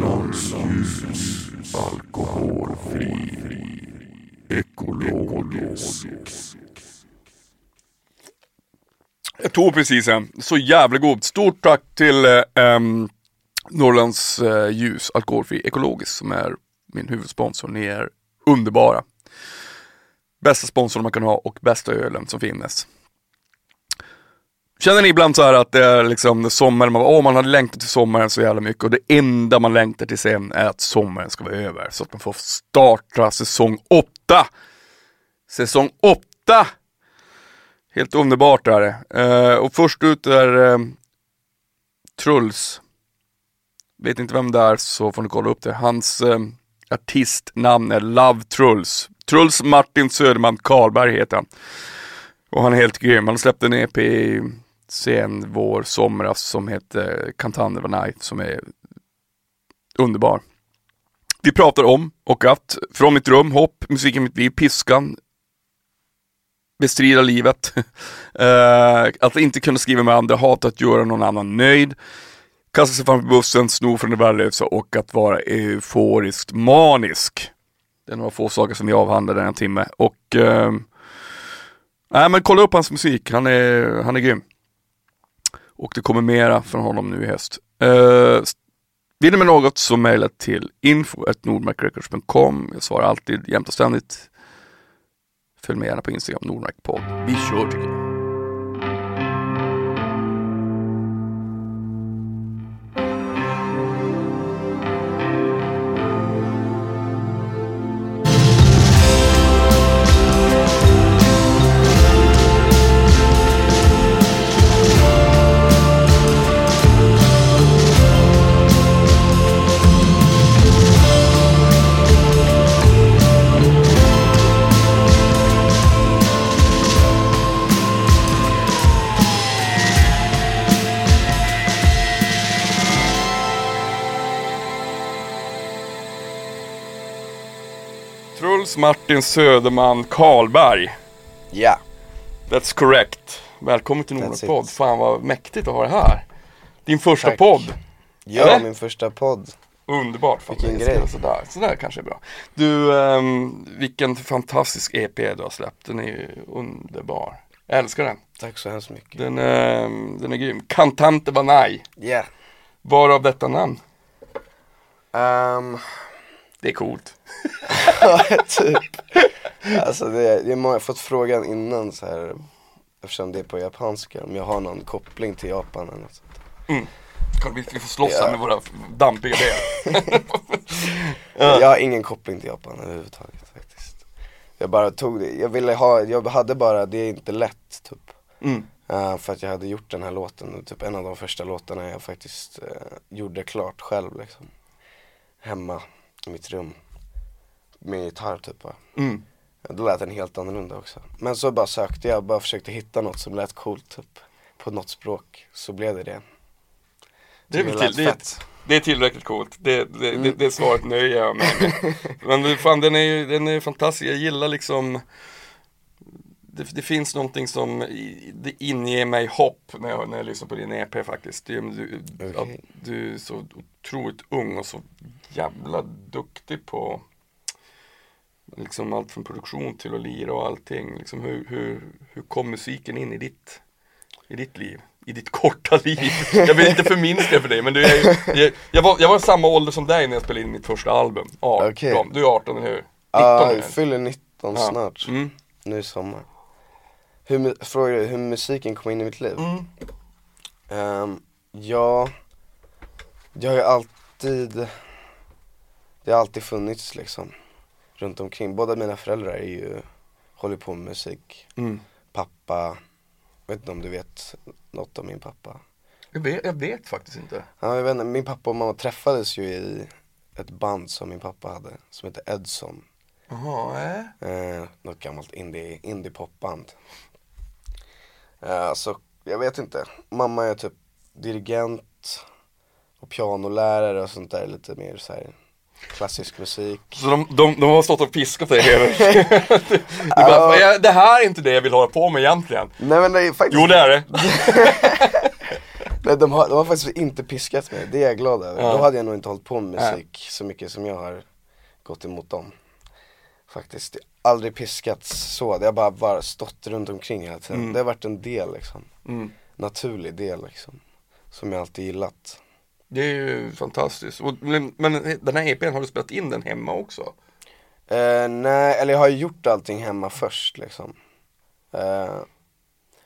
Norrlands ljus, alkoholfri, ekologisk. Jag tog precis en, så jävla god. Stort tack till ähm, Norrlands eh, ljus, alkoholfri ekologisk som är min huvudsponsor. Ni är underbara. Bästa sponsorn man kan ha och bästa ölen som finns. Känner ni ibland så här att det är liksom sommar, man, åh, man har längtat till sommaren så jävla mycket och det enda man längtar till sen är att sommaren ska vara över så att man får starta säsong 8. Säsong 8! Helt underbart är det. Uh, och först ut är uh, Truls. Vet inte vem det är så får ni kolla upp det. Hans uh, artistnamn är Love Truls. Truls Martin Söderman Karlberg heter han. Och han är helt grym. Han släppte en EP i sen vår somras som heter Cantander Night som är underbar. Vi pratar om och att Från mitt rum, Hopp, Musiken mitt liv, Piskan, Bestrida livet, eh, att inte kunna skriva med andra, hata att göra någon annan nöjd, kasta sig framför bussen, sno från det värdelösa och att vara euforiskt manisk. Det är några få saker som vi avhandlade här timme och eh, Nej men kolla upp hans musik, han är, han är grym. Och det kommer mera från honom nu i höst. Uh, vill ni med något så mejla till info.nordmarkrecords.com. Jag svarar alltid jämt och ständigt. Följ med gärna på Instagram, Nordmarkpodd. Vi kör tycker jag. Truls Martin Söderman Karlberg. Ja. That's correct. Välkommen till it. Fan vad mäktigt att ha det här. Din första Tack. podd. Ja, Eller? min första podd. Underbart. Fan, Vilken grej. Sådär. Sådär kanske är bra. Du, ehm, vilken fantastisk EP du har släppt. Den är ju underbar. Jag älskar den. Tack så hemskt mycket. Den, ehm, den är grym. Cantante Banai. Ja. Varav detta namn? Ehm, Det är coolt. typ. Alltså det, jag har fått frågan innan så här eftersom det är på japanska om jag har någon koppling till Japan eller något sånt. Kan vi, vi får slåss Ja. här med våra dampiga ben. Jag har ingen koppling till Japan överhuvudtaget faktiskt. Jag bara tog det, jag ville ha, jag hade bara, det är inte lätt typ. Mm. Eh, för att jag hade gjort den här låten, typ en av de första låtarna jag faktiskt eh, gjorde klart själv liksom. Hemma i mitt rum. Med gitarr typ. Mm. Då lät den helt annorlunda också. Men så bara sökte jag, bara försökte hitta något som lät coolt typ. På något språk, så blev det det. Det är, Det till, det, är, det är tillräckligt coolt. Det, det, det, Mm. det svaret nöjer jag mig med. Men det- fan den är ju den är fantastisk. Jag gillar liksom det, det finns någonting som det inger mig hopp när jag, när jag lyssnar på din EP faktiskt. Det, du, Okej. att du är så otroligt ung och så jävla duktig på liksom allt från produktion till att lira och allting. Liksom hur, hur, hur kom musiken in i ditt, i ditt liv? I ditt korta liv. Jag vill inte förminska för dig men du är, ju- jag, jag, var, jag var samma ålder som dig när jag spelade in mitt första album. 18. Okej. Du är 18 eller hur? 19 Ja, jag fyller 19 Ja. snart. Mm. Nu i sommar. Hur, frågar du hur musiken kom in i mitt liv? Mm. Ehm, ja, jag har ju alltid, det har alltid funnits liksom runt omkring. Båda mina föräldrar är ju, håller på med musik. Mm. Pappa, vet inte om du vet något om min pappa? Jag, vet, jag vet faktiskt inte. Ja, jag vet inte, min pappa och mamma träffades ju i ett band som min pappa hade, som heter Edson. Jaha, äh. Eh, något gammalt indie, indie popband. Eh, så jag vet inte, mamma är typ dirigent och pianolärare och sånt där lite mer så här klassisk musik. Så de, de, de har stått och piskat dig hela bara, "Ja, Det här är inte det jag vill hålla på med egentligen. Nej men det är faktiskt, Jo det är det. Nej, de, har, de har faktiskt inte piskat mig, det är jag glad över. Ja. Då hade jag nog inte hållit på med musik så mycket som jag har gått emot dem. Faktiskt, aldrig piskats så, det har bara, bara stått runt omkring hela tiden. Mm. Det har varit en del liksom, Mm. naturlig del liksom. Som jag alltid gillat. Det är ju fantastiskt. Och, men, men den här EPn, har du spelat in den hemma också? Eh, nej, eller jag har ju gjort allting hemma först liksom. Eh,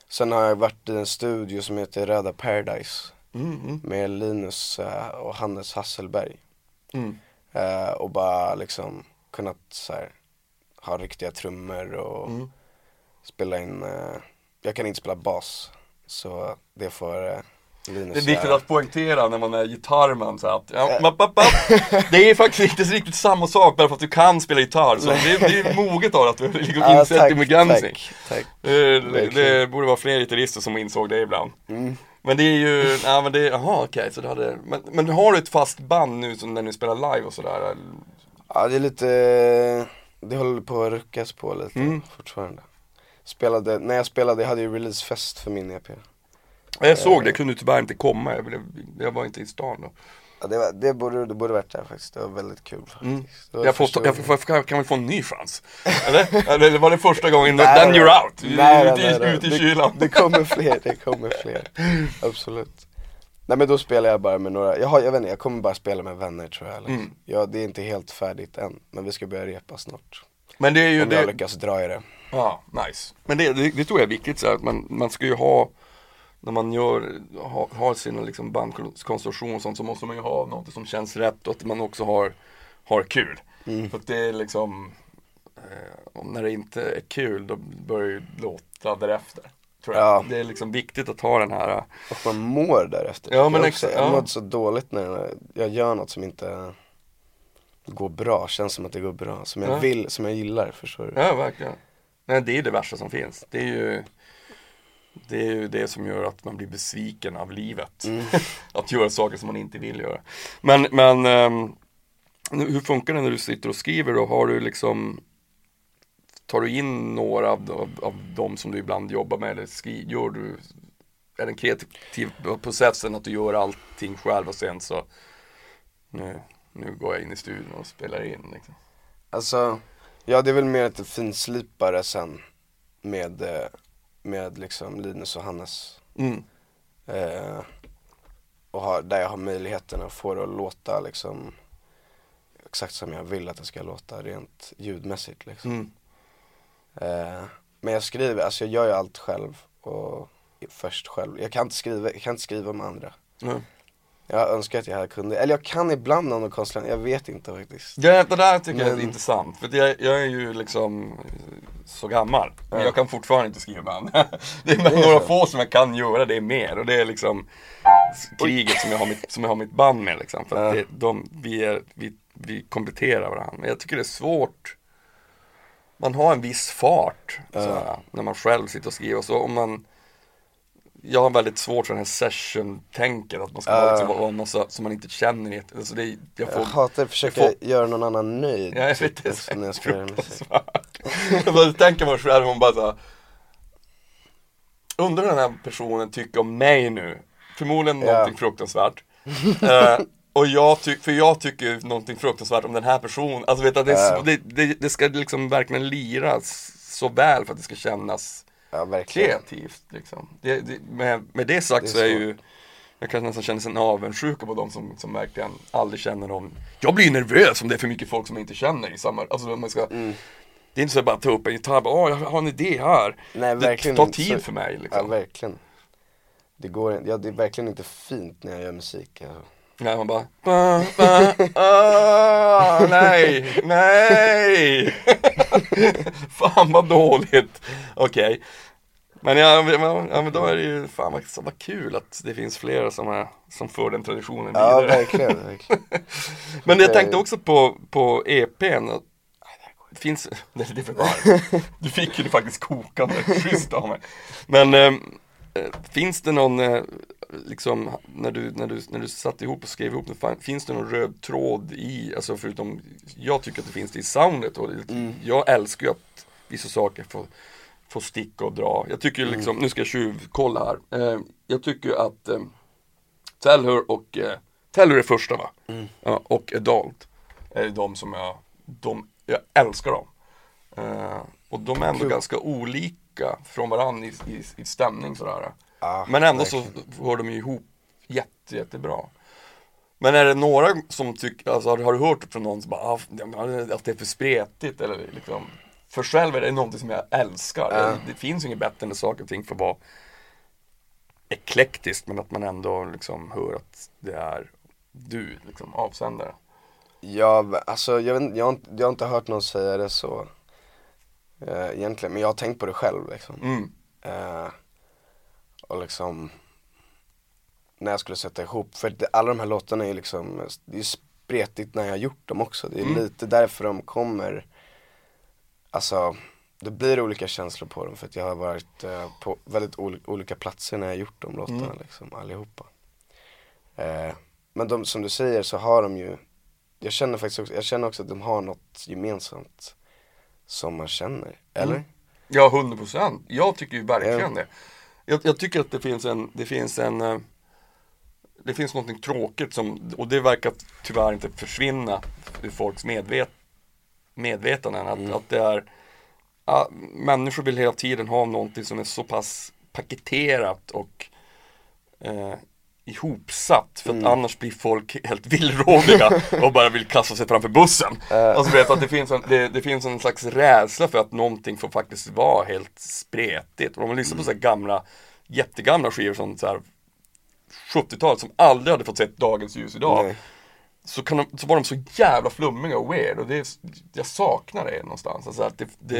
sen har jag varit i en studio som heter Röda Paradise Mm, mm, med Linus eh, och Hannes Hasselberg. mm. Och bara liksom kunnat så här, ha riktiga trummor och Mm. spela in, jag kan inte spela bas. Så det får Linus Det är viktigt att poängtera när man är gitarrman så att, ja, mapp, mapp, mapp. Det är faktiskt inte riktigt samma sak bara för att du kan spela gitarr. Så det, är- det är moget av att du liksom Ja, insett tack, tack. Det, det, Verkligen. det borde vara fler gitarrister som insåg det ibland. Mm. Men det är ju, ja men det, jaha okej, så det hade, men, men har du ett fast band nu som när ni spelar live och sådär? Ja det är lite, det håller på att ruckas på lite Mm. fortfarande. Spelade, när jag spelade, jag hade ju releasefest för min EP. Jag såg det, kunde tyvärr inte komma, jag, blev, jag var inte i stan då. Ja, det, var, det, borde, det borde varit där faktiskt, det var väldigt kul faktiskt. Mm. Det Jag, får, jag, får, jag kan väl få en ny chans? Eller? Eller var det första gången? Nej, Then you're out! nej, ute, i- nej, ute i Det- kylan. Det kommer fler, det kommer fler. Absolut. Nej men då spelar jag bara med några, jag, har, jag vet inte, jag kommer bara spela med vänner tror jag. Liksom. Mm. Ja, det är inte helt färdigt än, men vi ska börja repa snart. Men det är ju Om jag det, lyckas dra i det. ja, nice. Men det, det, det tror jag är viktigt så att man, man ska ju ha när man gör, ha, har sin liksom bandkonstruktion och sånt så måste man ju ha något som känns rätt och att man också har, har kul. Mm. För att det är liksom, eh, när det inte är kul då börjar det låta därefter. Tror jag. Ja. Det är liksom viktigt att ha den här, Och man mår därefter. Ja, men jag, exa- jag ja. mådde så dåligt när jag gör något som inte går bra, känns som att det går bra. Som jag Ja. vill, som jag gillar, förstår du? ja verkligen. Nej, det är det värsta som finns. Det är ju det, är ju det som gör att man blir besviken av livet. Mm. att göra saker som man inte vill göra. Men, men nu- hur funkar det när du sitter och skriver då? Har du liksom Tar du in några av, av, av de som du ibland jobbar med eller skri, gör du Är den kreativa processen att du gör allting själv och sen så Nu, nu går jag in i studion och spelar in liksom. Alltså, ja det är väl mer ett finslipare sen med, eh, med liksom Linus och Hannes. mm. Eh, och har, där jag har möjligheten att få det att låta liksom exakt som jag vill att det ska låta rent ljudmässigt liksom. Mm. Eh, men jag skriver, alltså jag gör ju allt själv och först själv. Jag kan inte skriva, jag kan inte skriva om andra. Mm. Jag önskar att jag hade kunnat, eller jag kan ibland någon konstnär, jag vet inte faktiskt. Ja, det där tycker jag är Men- intressant. För jag, jag är ju liksom så gammal. Men Ja. jag kan fortfarande inte skriva band. Det är Det är några få som jag kan göra det mer. Och det är liksom kriget som jag har mitt, som jag har mitt band med liksom. För Ja. det, de, vi, är, vi, vi kompletterar varandra. Men jag tycker det är svårt. Man har en viss fart Ja. såhär, när man själv sitter och skriver. Så om man jag har väldigt svårt för den här session-tänket, att man ska Ja. vara liksom, någon så- som man inte känner. Alltså det, jag får, Jag hatar att försöka jag göra någon annan nöjd. Ja, jag typ, vet det. också när jag bara tänker mig själv, hon bara såhär Undrar den här personen tycker om mig nu? Förmodligen Ja. någonting fruktansvärt. eh, och jag tycker, för jag tycker någonting fruktansvärt om den här personen. Alltså vet du, det, är så- det, det, det ska liksom verkligen liras så väl för att det ska kännas Ja, verkligen. kreativt. Liksom. Det, det, med, med det sagt Det är så är ju jag kan nästan känna en avundsjuka på de som, som verkligen aldrig känner någon Jag blir nervös om det är för mycket folk som jag inte känner i samma, alltså man ska Mm. Det är inte så att bara ta upp en gitarr, bara, åh jag har en idé här Nej, Det tar tid Så- för mig Ja, liksom verkligen. Det går ja, det är verkligen inte fint när jag gör musik. Alltså. Nej man bara, ba, ba, ah, nej, nej Fan vad dåligt Okej Men ja, men- ja, men då är det ju, fan vad, vad kul att det finns flera som, är, som för den traditionen Ja, vidare verkligen. verkligen. Men jag tänkte också på, på EPn det finns, nej det är för varmt. Du fick ju det faktiskt kokande, schysst av mig. Men ehm, eh, finns det någon, eh, liksom, när du, när, du, när du satte ihop och skrev ihop det, finns det någon röd tråd i, alltså förutom, jag tycker att det finns det i soundet och Mm. jag älskar ju att vissa saker får, får sticka och dra. Jag tycker ju liksom, nu ska jag tjuvkolla här, eh, jag tycker att eh, Tellhur och, eh, Tellhur är första va? Mm. Ja, och Adult är de som jag, de, jag älskar dem. Eh, och de är ändå Kul. ganska olika från varandra i, i, i stämning sådär. Ja, Men ändå så hör de ju ihop jätte, jättebra. Men är det några som tycker, alltså har, du- har du hört från någon som bara, ah, att det är för spretigt eller liksom För själv är det någonting som jag älskar. Ja. Det, det finns ju inget bättre än saker och ting för att vara eklektiskt men att man ändå liksom hör att det är du, liksom avsändare. Ja, alltså jag, vet, jag, har jag har inte hört någon säga det så eh, egentligen, men jag har tänkt på det själv liksom. Mm. Eh, och liksom när jag skulle sätta ihop, för det, alla de här låtarna är ju liksom, det är spretigt när jag har gjort dem också. Det är Mm. lite därför de kommer, alltså det blir olika känslor på dem för att jag har varit eh, på väldigt ol- olika platser när jag gjort de låtarna Mm. liksom, allihopa. Eh, men de, som du säger så har de ju, jag känner faktiskt också, jag känner också att de har något gemensamt som man känner, eller? Mm. Ja, 100 procent. Jag tycker ju verkligen Ja. det. Jag, jag tycker att det finns en, det finns en eh, Det finns någonting tråkigt som, och det verkar tyvärr inte försvinna ur folks medvet, medvetanden. Att, Mm. att det är ja, Människor vill hela tiden ha någonting som är så pass paketerat och eh, ihopsatt för att Mm. annars blir folk helt villrådiga och bara vill kasta sig framför bussen. Eh. Alltså vet att det finns, en, det, det finns en slags rädsla för att någonting får faktiskt vara helt spretigt. Och om man lyssnar på så här gamla, jättegamla skivor som så här 70-talet som aldrig hade fått sett dagens ljus idag. Nej. Så, kan de, så var de så jävla flummiga och weird och det, är- jag saknar det någonstans. Alltså att det, det,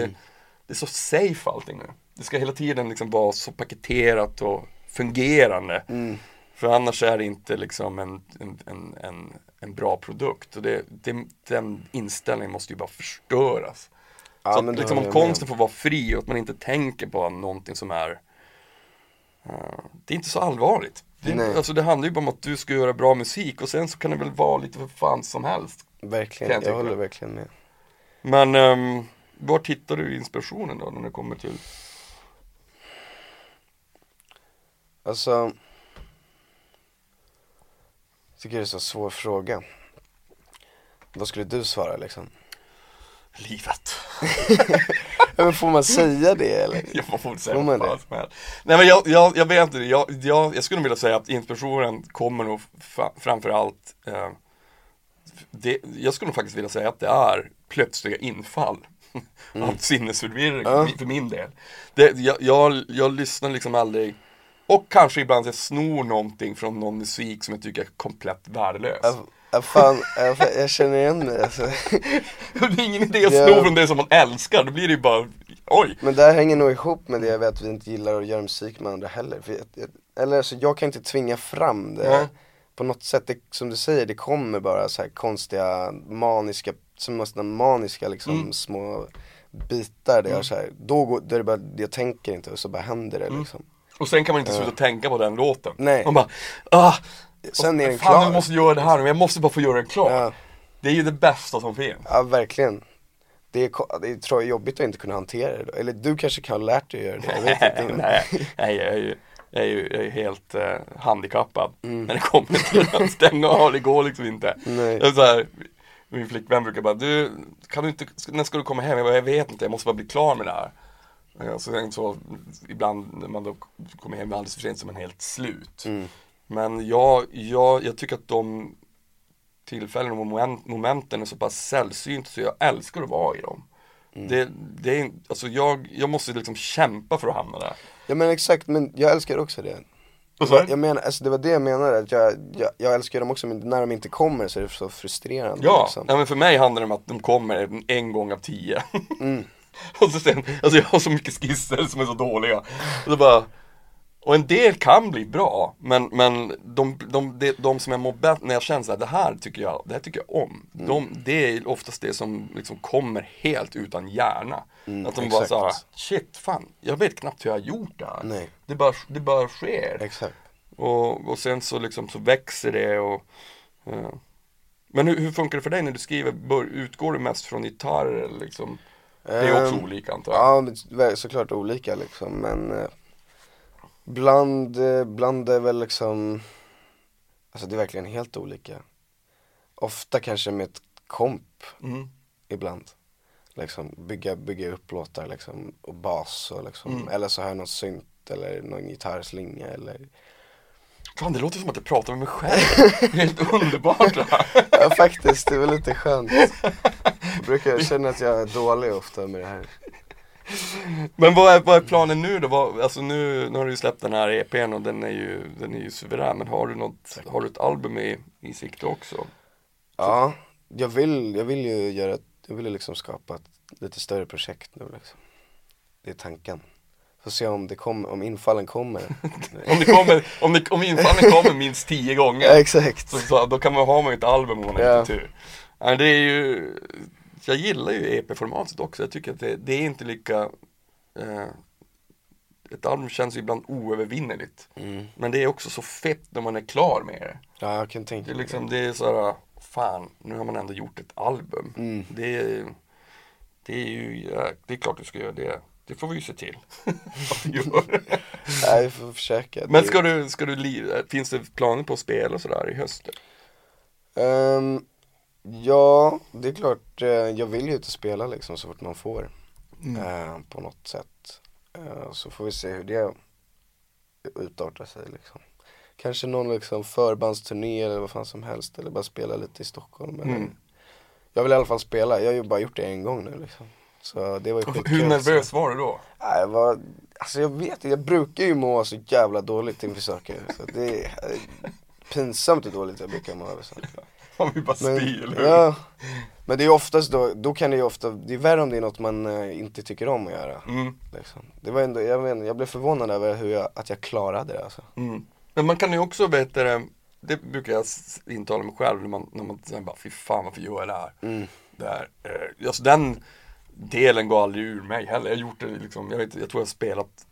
det är så safe allting nu. Det ska hela tiden liksom vara så paketerat och fungerande. Mm. För annars är det inte liksom en, en, en, en, bra produkt. Och det, det, den inställningen måste ju bara förstöras. Ja, så att, liksom, om konsten får vara fri och att man inte tänker på någonting som är eh, Det är inte så allvarligt. Det, Nej. alltså, det handlar ju bara om att du ska göra bra musik och sen så kan det väl vara lite för fan som helst. Verkligen, jag jag, håller verkligen med. Men um, var hittar du inspirationen då när det kommer till Alltså, tycker det är så svår fråga. Vad skulle du svara liksom? livet? Men får man säga det eller? Jag får säga Får man vad fan det? Nej men jag, jag, jag vet inte, jag, jag, jag skulle vilja säga att inspirationen kommer nog framförallt eh, det, Jag skulle nog faktiskt vilja säga att det är plötsliga infall av sinnesförvirring Mm. Ja. för min del. Det, jag, jag, jag lyssnar liksom aldrig och kanske ibland jag snor någonting från någon musik som jag tycker är komplett värdelös. Ja, fan, ja, fan, jag känner igen mig alltså. det är ingen idé att sno från det som man älskar, då blir det ju bara, oj. Men det här hänger nog ihop med det jag vet att vi inte gillar att göra musik med andra heller. Jag, jag, eller alltså, jag kan inte tvinga fram det Nej. på något sätt. Det, som du säger, det kommer bara så här konstiga, maniska, som nästan maniska liksom Mm. små bitar där jag så här, då går, då är det bara, jag tänker inte och så bara händer det Mm. liksom. Och sen kan man inte sluta tänka på den låten. Nej. Man bara, ah, Sen är den fan klar. jag måste göra det här nu, jag måste bara få göra den klar. Ja. Det är ju det bästa som finns. Ja, verkligen. Det är, det är tror jag, jobbigt att inte kunna hantera det då. Eller du kanske kan ha lärt dig att göra det, jag vet inte. nej, nej, jag är ju, jag är ju, jag är helt eh, handikappad Mm. när det kommer till att stänga av, det går liksom inte. Nej. Så här, min flickvän brukar bara, du, kan du inte, när ska du komma hem? Jag bara, jag vet inte, jag måste bara bli klar med det här. Ja, så, sen så ibland när man då kommer hem alldeles för sent så är man helt slut. Mm. Men jag, jag, jag tycker att de tillfällen och moment, momenten är så pass sällsynta så jag älskar att vara i dem. Mm. Det, det är, alltså jag, jag måste liksom kämpa för att hamna där. Ja men exakt, men jag älskar också det. Jag menar, alltså det var det jag menade, att jag, jag, jag älskar dem också men när de inte kommer så är det så frustrerande Ja, liksom. ja, men för mig handlar det om att de kommer en gång av tio. Mm. och så sen, alltså jag har så mycket skisser som är så dåliga. Och, så bara, och en del kan bli bra, men, men de, de, de, de som jag mår bäst, när jag känner så här, det här tycker jag, det här tycker jag om. Mm. De, det är oftast det som liksom kommer helt utan hjärna. Mm, att de bara exakt. såhär, shit fan, jag vet knappt hur jag har gjort det här. Nej. Det bara, det bara sker. Exakt. Och, och sen så liksom så växer det och eh. Men hur, hur funkar det för dig när du skriver? Bör, utgår du mest från gitarr eller liksom? Det är också Ehm, olika antar jag. Ja, såklart olika liksom men eh, Bland, eh, bland är väl liksom Alltså det är verkligen helt olika. Ofta kanske med ett komp Mm. ibland. Liksom bygga, bygga upp låtar liksom och bas och liksom, Mm. eller så har jag någon synt eller någon gitarrslinga eller Fan det låter som att jag pratar med mig själv. Helt underbart det här. Ja faktiskt, det väl lite skönt. Jag brukar känna att jag är dålig ofta med det här. Men vad är, vad är planen nu då? Vad, alltså nu, nu har du ju släppt den här EPn och den är ju, den är ju suverän. Men har du något, har du ett album i, i sikte också? Ja, jag vill, jag vill ju göra, jag vill ju liksom skapa ett lite större projekt nu liksom. Det är tanken. Får se om det kommer, om infallen kommer. Om det kommer, om, det, om infallen kommer minst tio gånger. ja, exakt. Så, så, då kan man ha ju ett album om man har Ja. tur. Ja, det är ju, jag gillar ju EP-formatet också. Jag tycker att det, det är inte lika, eh, ett album känns ju ibland oövervinneligt. Mm. Men det är också så fett när man är klar med det. Ja, jag kan Det tänka är mig liksom, det är såhär, fan, nu har man ändå gjort ett album. Mm. Det, är, det är ju, det är klart du ska göra det. Det får vi ju se till. Nej, vi får försöka. Men ska du, ska du, finns det planer på att spela och sådär i höst? Ehm, ja, det är klart. eh, jag vill ju ut och spela liksom så fort man får. Mm. eh, på något sätt. Eh, så får vi se hur det utartar sig liksom. Kanske någon liksom förbandsturné eller vad fan som helst. Eller bara spela lite i Stockholm. Eller... Mm. Jag vill i alla fall spela. Jag har ju bara gjort det en gång nu liksom. Så det var ju skitkul. Hur nervös var du då? Jag var, alltså jag vet inte, jag brukar ju må så jävla dåligt inför saker. Så det är eh, pinsamt hur dåligt jag brukar må över saker. Man vill bara Men, spy, eller hur? ja, men det är oftast då, då kan det ju ofta, det är värre om det är något man eh, inte tycker om att göra. Mm, Liksom. Det var ändå, jag, vet, jag blev förvånad över hur jag, att jag klarade det alltså. mm. Men man kan ju också veta det, brukar jag intala mig själv när man, när man bara fy fan varför gör jag det här? Mm. Det här eh, alltså den delen går aldrig ur mig heller. Jag har gjort det liksom, jag, vet, jag tror jag har spelat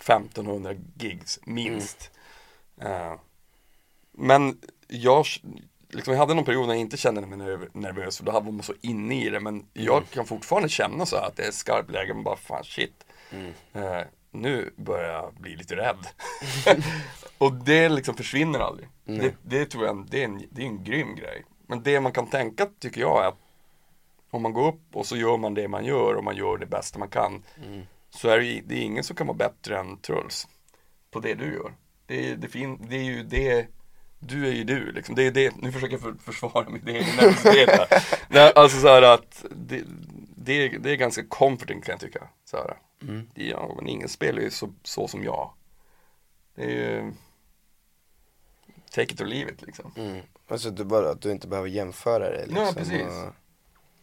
1500 gigs minst. Eh, men jag, liksom, jag hade någon period när jag inte kände mig nerv- nervös för då var man så inne i det. Men jag kan fortfarande känna så här att det är skarpt läge, men bara fan shit. Mm. Eh, nu börjar jag bli lite rädd. och det liksom försvinner aldrig. Det, det tror jag det är, en, det är en grym grej. Men det man kan tänka tycker jag är att om man går upp och så gör man det man gör och man gör det bästa man kan. Mm. Så är det, det är ingen som kan vara bättre än Truls på det du gör. Det är, det fin, det är ju det, du är ju du liksom. Det är det, nu försöker jag för, försvara mitt egen nervositet. Nej, Alltså så här att det, det, är, det är ganska comforting kan jag tycka. Så här. Mm. Ja, men ingen spelar ju så, så som jag. Det är ju Take it or leave it liksom. Mm. Alltså du bara, att du inte behöver jämföra dig liksom. Ja, precis. Och,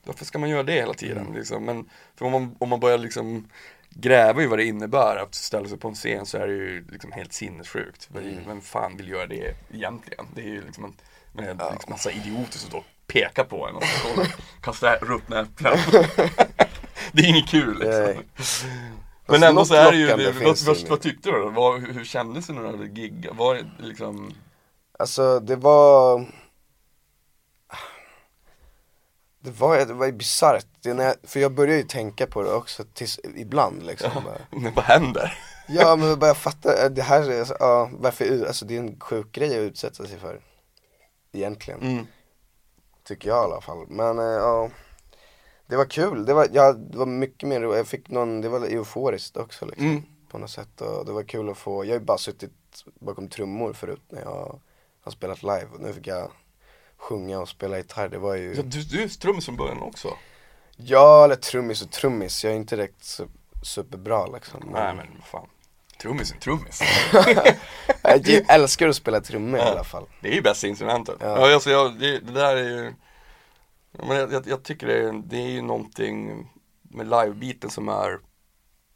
Varför ska man göra det hela tiden? Mm. Liksom? Men för om man, om man börjar liksom gräva i vad det innebär att ställa sig på en scen så är det ju liksom helt sinnessjukt. Mm. Vem fan vill göra det egentligen? Det är ju liksom en med Ja. liksom massa idioter som och pekar på en och kastar ruttna äpplen. det är inget kul liksom. Men ändå så är det ju, det, vad, vad, vad tyckte du då? Vad, hur, hur kändes det när du hade giggat? Var det liksom, Alltså det var Det var, det var ju bisarrt, för jag började ju tänka på det också tills, ibland liksom men vad händer? Ja men jag bara fattar, äh, det här är, ja varför, alltså det är en sjuk grej att utsätta sig för. Egentligen, Mm. tycker jag i alla fall, men äh, ja. Det var kul, det var, ja, det var mycket mer, jag fick någon, det var euforiskt också liksom Mm. På något sätt. Och det var kul att få, jag har ju bara suttit bakom trummor förut när jag har spelat live. Och nu fick jag sjunga och spela gitarr, det var ju Ja, du, du är trummis från början också? Ja, eller trummis och trummis, jag är inte direkt su- superbra liksom Nej men fan, trummis är trummis. Jag älskar att spela trummor i Ja. alla fall Det är ju bästa instrumentet. Ja. Ja. alltså jag, det, det där är ju, men jag, jag, jag tycker det är, det är ju någonting med livebiten som är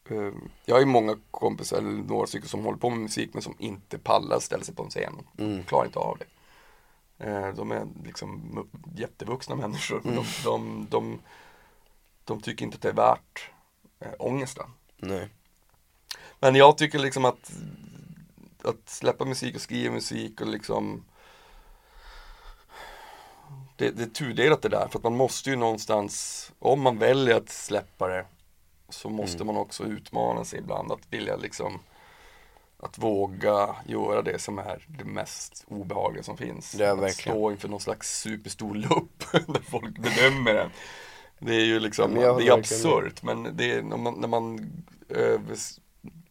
eh, Jag har ju många kompisar, eller några stycken som håller på med musik men som inte pallar ställa sig på en scen. Mm. Klarar inte av det. Eh, de är liksom jättevuxna människor. men De, de, de, de tycker inte att det är värt eh, ångesten. Nej Men jag tycker liksom att Att släppa musik och skriva musik och liksom det, det är tudelat det där för att man måste ju någonstans Om man väljer att släppa det Så måste man också utmana sig ibland att vilja liksom att våga göra det som är det mest obehagliga som finns. Ja, att verkligen. stå inför någon slags superstor lupp där folk bedömer en. Det är ju liksom, det är absurt men det är, när man, när man över,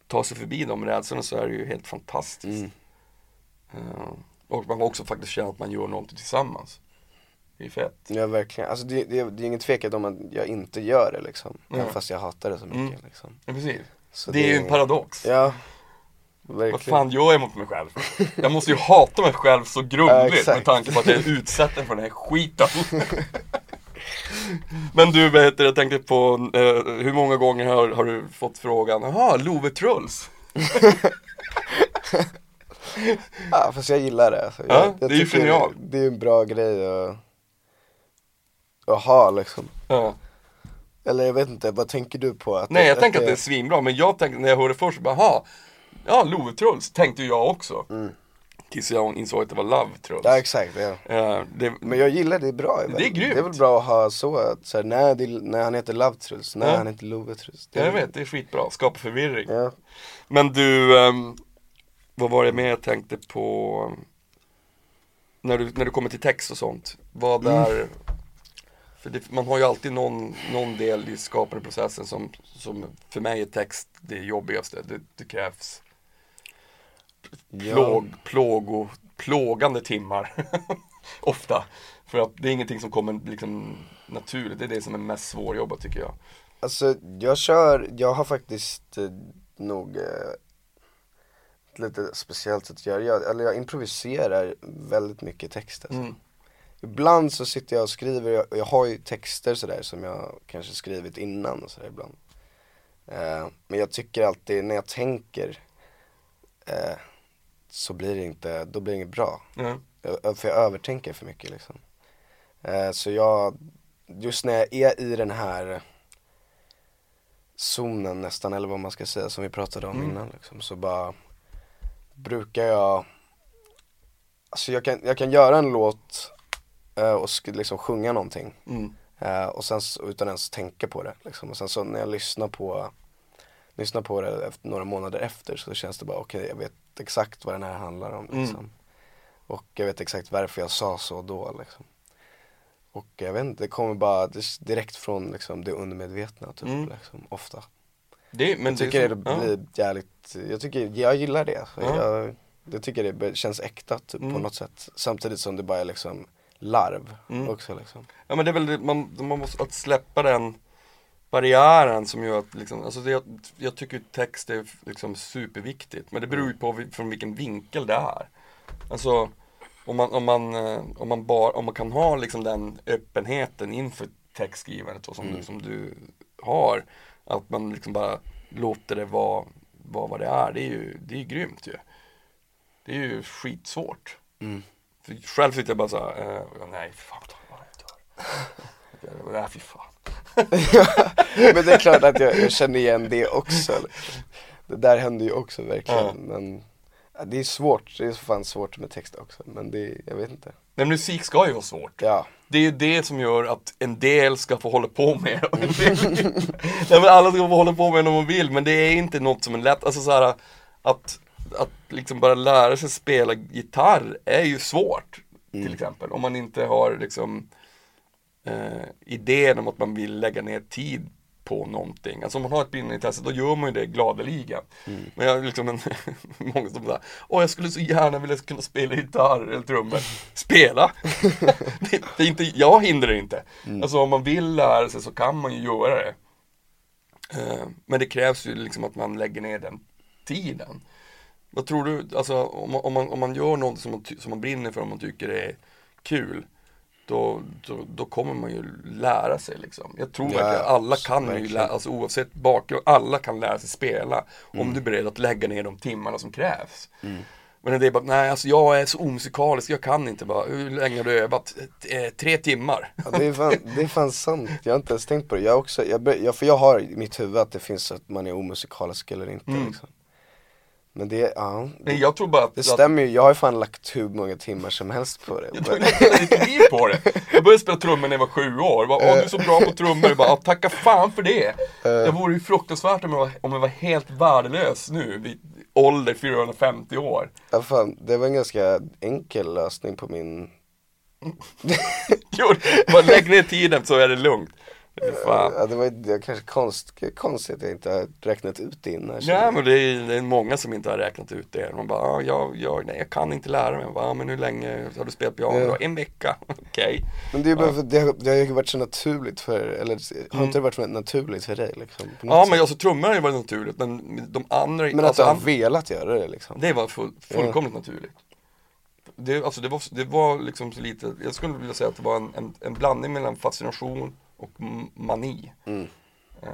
tar sig förbi de rädslorna så är det ju helt fantastiskt. Mm. Eh, och man också faktiskt känner att man gör någonting tillsammans. Det är fett. Ja verkligen, alltså det, det, det är ingen tvekan om att jag inte gör det liksom. Även fast jag hatar det så mycket Mm. liksom. Ja, precis. Så det är ju en paradox. Ja, Vad verkligen. fan gör jag mot mig själv? Jag måste ju hata mig själv så Ja, grundligt exakt. med tanke på att jag är utsatt för den här skiten. Men du, vad heter jag tänkte på, eh, hur många gånger har, har du fått frågan, jaha, Love Truls? Ja fast jag gillar det. Alltså. Ja, jag, jag det är ju genialt. Det är en bra grej att, att ha liksom. Ja. Eller jag vet inte, vad tänker du på? Att Nej, jag tänker att det är svinbra, men jag tänkte när jag hörde först, bara, ja, Love Truls, tänkte jag också. Tills jag insåg att det var Love Truls. Mm. Ja exakt, ja. Eh, det, Men jag gillar det, det är bra. Det är grymt. Det är väl bra att ha så, att så här, nej, det, nej han heter Love Truls, nej Ja. han heter Love Truls. Det jag vet, det är skitbra, skapar förvirring. Ja. Men du, ehm, vad var det mer jag tänkte på? När du, när du kommer till text och sånt, vad Mm. är För det, man har ju alltid någon, någon del i skapandeprocessen som, som för mig är text det jobbigaste. Det, det krävs Ja. plåg, plågo, plågande timmar. Ofta. För att det är ingenting som kommer liksom naturligt. Det är det som är mest svårjobbat tycker jag. Alltså jag kör, jag har faktiskt eh, nog eh, ett lite speciellt sätt att göra, jag, eller jag improviserar väldigt mycket text alltså. Mm. Ibland så sitter jag och skriver, jag, jag har ju texter sådär som jag kanske skrivit innan och sådär ibland eh, Men jag tycker alltid, när jag tänker eh, så blir det inte, då blir det inget bra jag, För jag övertänker för mycket liksom eh, Så jag, just när jag är i den här zonen nästan, eller vad man ska säga, som vi pratade om Mm. innan liksom, så bara brukar jag Alltså jag kan, jag kan göra en låt eh, och liksom sjunga någonting Mm. eh, och sen utan ens tänka på det liksom. Och sen så när jag lyssnar på Lyssnar på det efter, några månader efter så känns det bara okej jag vet exakt vad den här handlar om Mm. liksom. Och jag vet exakt varför jag sa så då liksom. Och jag vet inte, det kommer bara det- direkt från liksom, det undermedvetna typ Mm. liksom, ofta Det, men Jag tycker det, så- ja. blir jävligt, jag tycker, jag gillar det alltså. Ja. jag, jag tycker det känns äkta typ på Mm. något sätt Samtidigt som det bara är liksom larv Mm. också liksom Ja men det är väl det, man, man måste att släppa den barriären som gör att liksom, alltså det, jag, tycker text är liksom superviktigt men det beror ju på vi- från vilken vinkel det är. Alltså om man, om man, eh, om man, bara, om man kan ha liksom den öppenheten inför textskrivandet och som, Mm. du, som du har, att man liksom bara låter det vara, vara vad det är, det är ju, det är ju grymt ju. Det är ju skitsvårt. Mm. För själv sitter jag bara såhär, eh, nej för fan vad jag dör. Nej fy fan. Men det är klart att jag, jag känner igen det också. Det där händer ju också verkligen Ja. men ja, Det är svårt, det är fan svårt med text också men det, jag vet inte. Men musik ska ju vara svårt. Ja, Det är ju det som gör att en del ska få hålla på med. Nej men alla ska få hålla på med det om de vill men det är inte något som är lätt, alltså så här att, att liksom bara lära sig spela gitarr är ju svårt till exempel. Om man inte har liksom eh, idén om att man vill lägga ner tid på någonting. Alltså om man har ett brinnande intresse då gör man ju det gladeligen. Men jag har liksom en, många som säger Åh jag skulle så gärna vilja kunna spela gitarr eller trummor. Spela! det, det är inte, jag hindrar inte. Alltså om man vill lära sig så kan man ju göra det. Eh, men det krävs ju liksom att man lägger ner den tiden. Vad tror du, alltså om man, om man, om man gör något som man, som man brinner för och man tycker det är kul då, då, då kommer man ju lära sig liksom. Jag tror Ja, verkligen alla kan ju lära, alltså oavsett bakgrund, alla kan lära sig spela om du är beredd att lägga ner de timmarna som krävs. Men det är bara, nej alltså jag är så omusikalisk, jag kan inte bara, hur länge har du övat? Eh, Tre timmar. ja det, är fan, det är fan sant, jag har inte ens tänkt på det Jag också, jag, för jag har i mitt huvud att det finns att man är omusikalisk eller inte Mm. liksom Men det, ja Men jag tror bara att, Det stämmer ju, jag har ju fan lagt hur många timmar som helst på det Jag tog hela liv på det. Jag började spela trummor när jag var sju år. Bara, Åh, du är så bra på trummor. Jag bara, "Ja, tacka fan för det. Jag vore ju fruktansvärt om jag var, om jag var helt värdelös nu. Vi, ålder 450 år. Ja, fan, det var en ganska enkel lösning på min Jo, bara lägg ner tiden så är det lugnt. Fan. Ja, det var det var kanske konst, konstigt att jag inte har räknat ut det innan. Nej men det är, det är många som inte har räknat ut det. Man bara, ah, jag, jag, nej, jag kan inte lära mig. Jag bara, ah, men hur länge har du spelat piano? Ja. En vecka, okej. Men det är bara för att det, har- det har ju varit så naturligt för, eller har inte det varit så naturligt för dig liksom? Mm. Ja sätt? men alltså trummor har ju varit naturligt men de andra, Men att alltså, du har velat göra det liksom? det var full, fullkomligt naturligt. Det, alltså det, var, det var liksom lite, jag skulle vilja säga att det var en, en, en blandning mellan fascination och mani. Mm. Eh,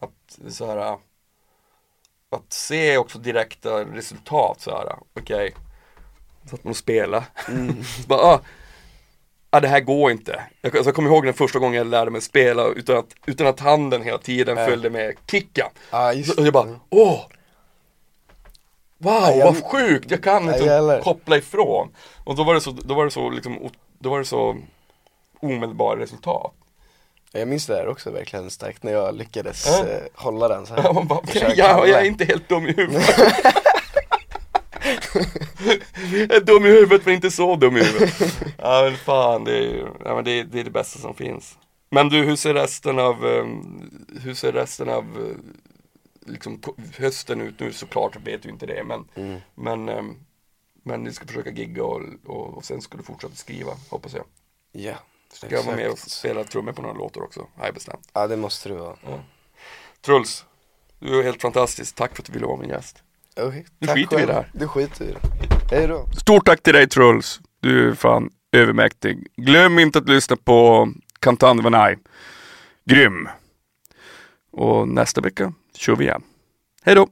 att så här, att se också direkta resultat så här, okej, satt man och spela. så bara, ah, ah, det här går inte. Jag, alltså, jag kommer ihåg den första gången jag lärde mig spela utan att, utan att handen hela tiden Ja. följde med kicken. Ja just Så jag bara, åh! Wow, Ja, jag- vad sjukt! Jag kan inte jävlar. koppla ifrån. Och då var det så, då var det så liksom, då var det så omedelbara resultat. Jag minns det där också verkligen starkt när jag lyckades Ja. eh, hålla den så här. Ja, man bara, Försöka ja, jag är inte helt dum i huvudet. jag är dum i huvudet men inte så dum i huvudet. Ja men fan, det är, ju- ja, men det, är, det är det bästa som finns. Men du, hur ser resten av, ehm, hur ser resten av eh, liksom, hösten ut nu? Såklart vet du inte det men, Mm. men, ehm, men ni ska försöka gigga och, och, och sen ska du fortsätta skriva, hoppas jag. Ja, Ska jag vara med och exakt. spela trummor på några låtar också, har jag bestämt. Ja det måste du vara. Truls, du är helt fantastisk, tack för att du ville vara min gäst. Okay. Skiter vi i det här. Du skiter i det. Hej då. Stort tack till dig Truls. Du är fan övermäktig. Glöm inte att lyssna på Kantan Vanai. Grym. Och nästa vecka kör vi igen. Hej då!